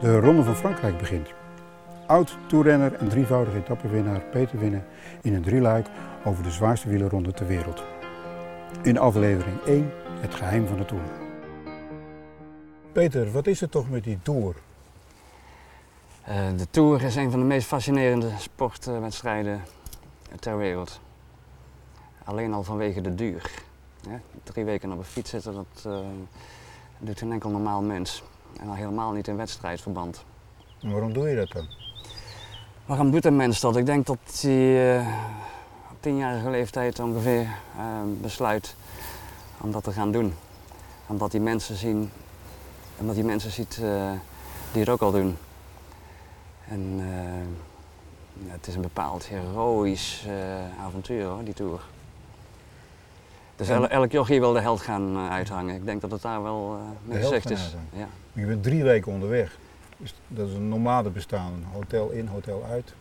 De Ronde van Frankrijk begint. Oud toerrenner en drievoudige etappenwinnaar Peter Winnen in een drieluik over de zwaarste wielerronde ter wereld. In aflevering 1 het geheim van de Tour. Peter, wat is het toch met die Tour? Uh, de Tour is een van de meest fascinerende sportwedstrijden ter wereld. Alleen al vanwege de duur. Ja, drie weken op een fiets zitten, dat uh, doet geen enkel normaal mens. En al helemaal niet in wedstrijdverband. En waarom doe je dat dan? Waarom doet een mens dat? Ik denk dat hij uh, op tienjarige leeftijd ongeveer besluit om dat te gaan doen. Omdat hij mensen zien, omdat hij mensen ziet die het ook al doen. En het is een bepaald heroïsch avontuur hoor, die tour. Dus el elk jochie wil de held gaan uh, uithangen. Ik denk dat het daar wel mee gezegd is. Ja. Je bent drie weken onderweg. Dus dat is een nomade bestaan. Hotel in, hotel uit.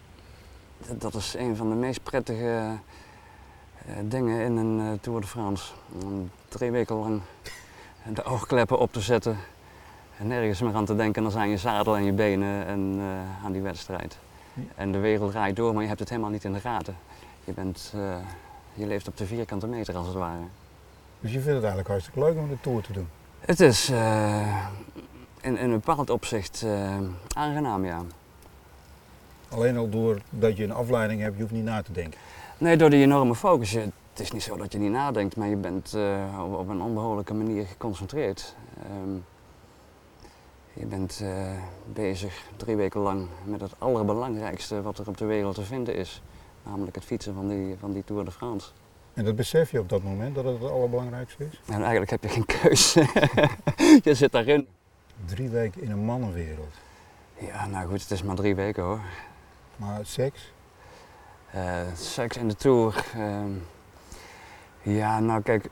Dat, dat is een van de meest prettige dingen in een Tour de France. Om drie weken lang de oogkleppen op te zetten en nergens meer aan te denken dan aan je zadel en je benen en uh, aan die wedstrijd. En de wereld draait door, maar je hebt het helemaal niet in de gaten. Je, bent, uh, je leeft op de vierkante meter als het ware. Dus je vindt het eigenlijk hartstikke leuk om de tour te doen? Het is uh, in, in, een bepaald opzicht aangenaam, ja. Alleen al doordat je een afleiding hebt, je hoeft niet na te denken? Nee, door die enorme focus. Het is niet zo dat je niet nadenkt, maar je bent op, op, een onbehoorlijke manier geconcentreerd. Um, je bent bezig drie weken lang met het allerbelangrijkste wat er op de wereld te vinden is. Namelijk het fietsen van die, van die Tour de France. En dat besef je op dat moment, dat het het allerbelangrijkste is? En eigenlijk heb je geen keus. je zit daarin. Drie weken in een mannenwereld. Ja, nou goed, het is maar drie weken hoor. Maar seks? Uh, seks in de Tour. Uh, ja, nou kijk,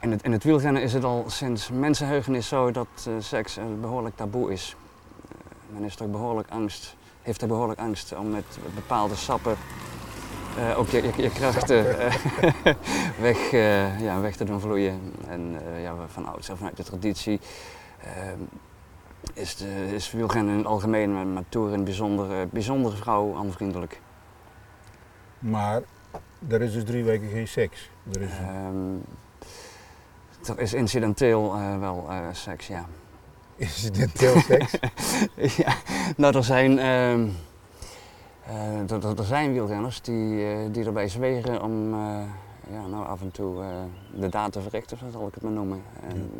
in het, in het wielrennen is het al sinds mensenheugenis zo dat uh, seks een behoorlijk taboe is. Men is toch behoorlijk angst, heeft er behoorlijk angst om met bepaalde sappen uh, ook je, je, je krachten weg, ja, weg te doen vloeien. En ja, van vanuit de traditie is, de, is wielrennen in het algemeen, maar Tour in het bijzonder, bijzonder vrouw aanvriendelijk. Maar er is dus drie weken geen seks? Er is... Um, er is incidenteel wel seks, ja. Incidenteel seks? ja, nou er zijn, uh, er, er, zijn wielrenners die, die erbij zweren om ja, nou af en toe de daad te verrichten, zo zal ik het maar noemen. En,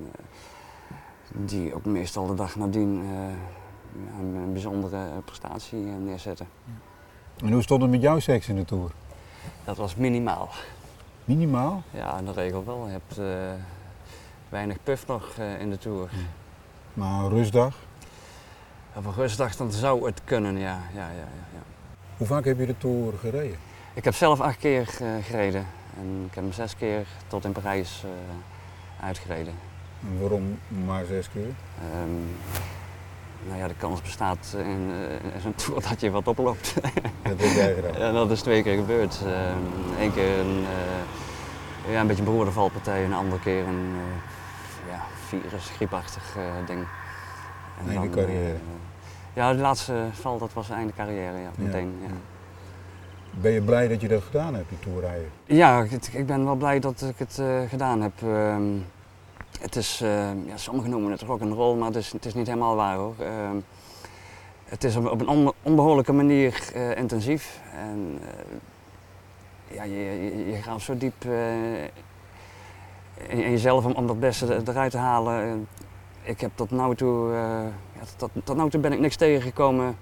die ook meestal de dag nadien een, een, bijzondere prestatie neerzetten. En hoe stond het met jouw seks in de Tour? Dat was minimaal. Minimaal? Ja, in de regel wel. Je hebt weinig puff nog uh, in de Tour. Maar een rustdag? Op een rustdag dan zou het kunnen, ja. ja, ja, ja. Hoe vaak heb je de Tour gereden? Ik heb zelf acht keer uh, gereden. En ik heb hem zes keer tot in Parijs uh, uitgereden. En waarom maar zes keer? Um, nou ja, de kans bestaat in, in zo'n tour dat je wat oploopt. Dat heb jij gedaan? Dat is twee keer gebeurd. Eén um, keer een, ja, een beetje een beroerde valpartij, een andere keer een ja, virus, griepachtig uh, ding. En einde dan, carrière? Ja, de laatste val dat was einde carrière, ja, meteen. Ja. Ja. Ben je blij dat je dat gedaan hebt, die toerrijden? Ja, ik, ik, ben wel blij dat ik het uh, gedaan heb. Um, het is, ja, sommigen noemen het ook een rol, maar het is, het is niet helemaal waar hoor. Uh, het is op, op een on, onbehoorlijke manier intensief. En, ja, je, je, je, gaat zo diep in jezelf om, om dat beste eruit te halen. Ik heb tot nu toe, uh, ja, tot, tot nu toe ben ik niks tegengekomen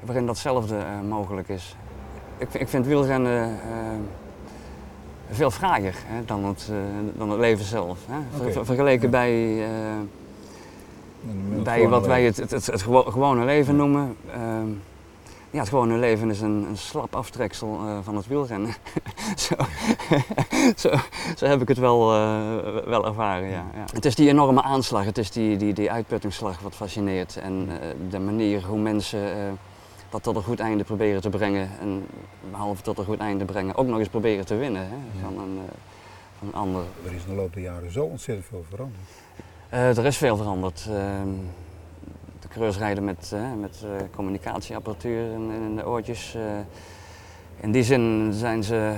waarin datzelfde uh, mogelijk is. Ik, ik vind wielrennen uh, veel fraaier hè, dan, het, dan het leven zelf. Hè. Okay. Ver, vergeleken ja. bij, bij wat wij het, het, het, het gewone leven noemen. Ehm, ja, het gewone leven is een, een slap aftreksel uh, van het wielrennen. zo, zo, zo, heb ik het wel, uh, wel ervaren, ja, ja, Het is die enorme aanslag, het is die, die, die uitputtingsslag wat fascineert. En uh, de manier hoe mensen dat tot een goed einde proberen te brengen. En behalve tot een goed einde brengen, ook nog eens proberen te winnen. Hè, van, een, van een ander. Er is in de loop der jaren zo ontzettend veel veranderd. Er is veel veranderd. Coureurs rijden met, met communicatieapparatuur in, in, de oortjes. in die zin zijn ze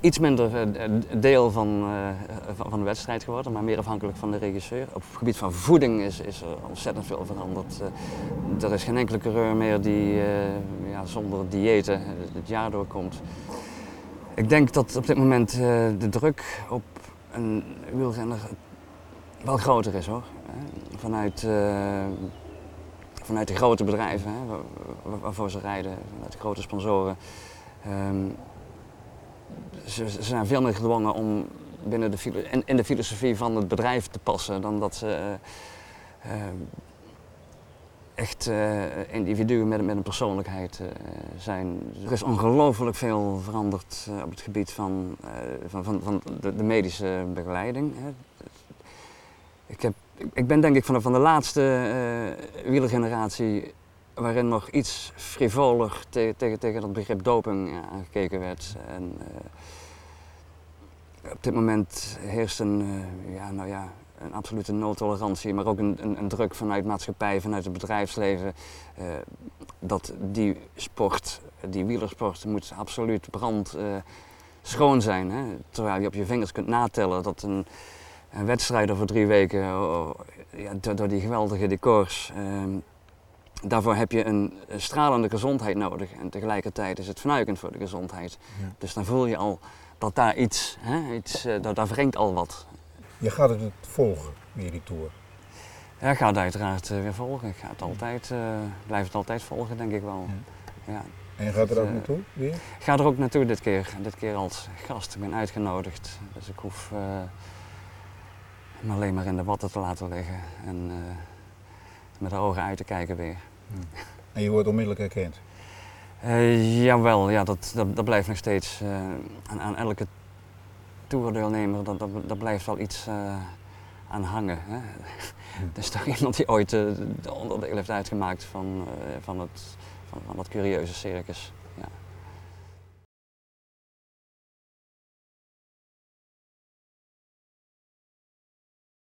iets minder eh, deel van, van de wedstrijd geworden, maar meer afhankelijk van de regisseur. Op het gebied van voeding is, is er ontzettend veel veranderd. Er is geen enkele coureur meer die ja, zonder diëten het jaar doorkomt. Ik denk dat op dit moment de druk op een wielrenner wel groter is hoor. Vanuit, vanuit de grote bedrijven hè, waarvoor ze rijden, vanuit de grote sponsoren. Ehm, ze, zijn veel meer gedwongen om binnen de, in, in, de filosofie van het bedrijf te passen dan dat ze uh, uh, echt uh, individuen met, met, een persoonlijkheid zijn. Er is ongelooflijk veel veranderd op het gebied van, van, van, van de, de, medische begeleiding. Hè. Ik, ik ben denk ik van de, van de laatste wielergeneratie waarin nog iets frivoler te, tegen, tegen dat begrip doping aangekeken werd. En, op dit moment heerst een, uh, ja, nou ja, een absolute noodtolerantie, maar ook een, een, druk vanuit maatschappij, vanuit het bedrijfsleven. Dat die sport, die wielersport, moet absoluut brand uh, schoon zijn. Hè? Terwijl je op je vingers kunt natellen dat een, een wedstrijd over drie weken, oh, oh, ja, door, door, die geweldige decors, ehm, daarvoor heb je een, stralende gezondheid nodig. En tegelijkertijd is het vernuikend voor de gezondheid. Ja. Dus dan voel je al dat daar iets, hè, iets uh, daar, daar wringt al wat. Je gaat het volgen, weer die tour? Ja, ik ga het uiteraard uh, weer volgen. Ik ga het altijd, uh, blijf het altijd volgen, denk ik wel. Ja. ja. En je gaat er ook naartoe weer? Ik ga er ook naartoe dit keer. Dit keer als gast. Ik ben uitgenodigd. Dus ik hoef me alleen maar in de watten te laten liggen. En met de ogen uit te kijken weer. En je wordt onmiddellijk herkend? Uh, jawel, ja, dat, dat, dat, blijft nog steeds uh, aan, aan, elke toerdeelnemer, dat, dat, dat blijft wel iets aan hangen. Hè? Hm. Er is toch iemand die ooit de onderdeel heeft uitgemaakt van, van, het, van, van dat curieuze circus. Ja.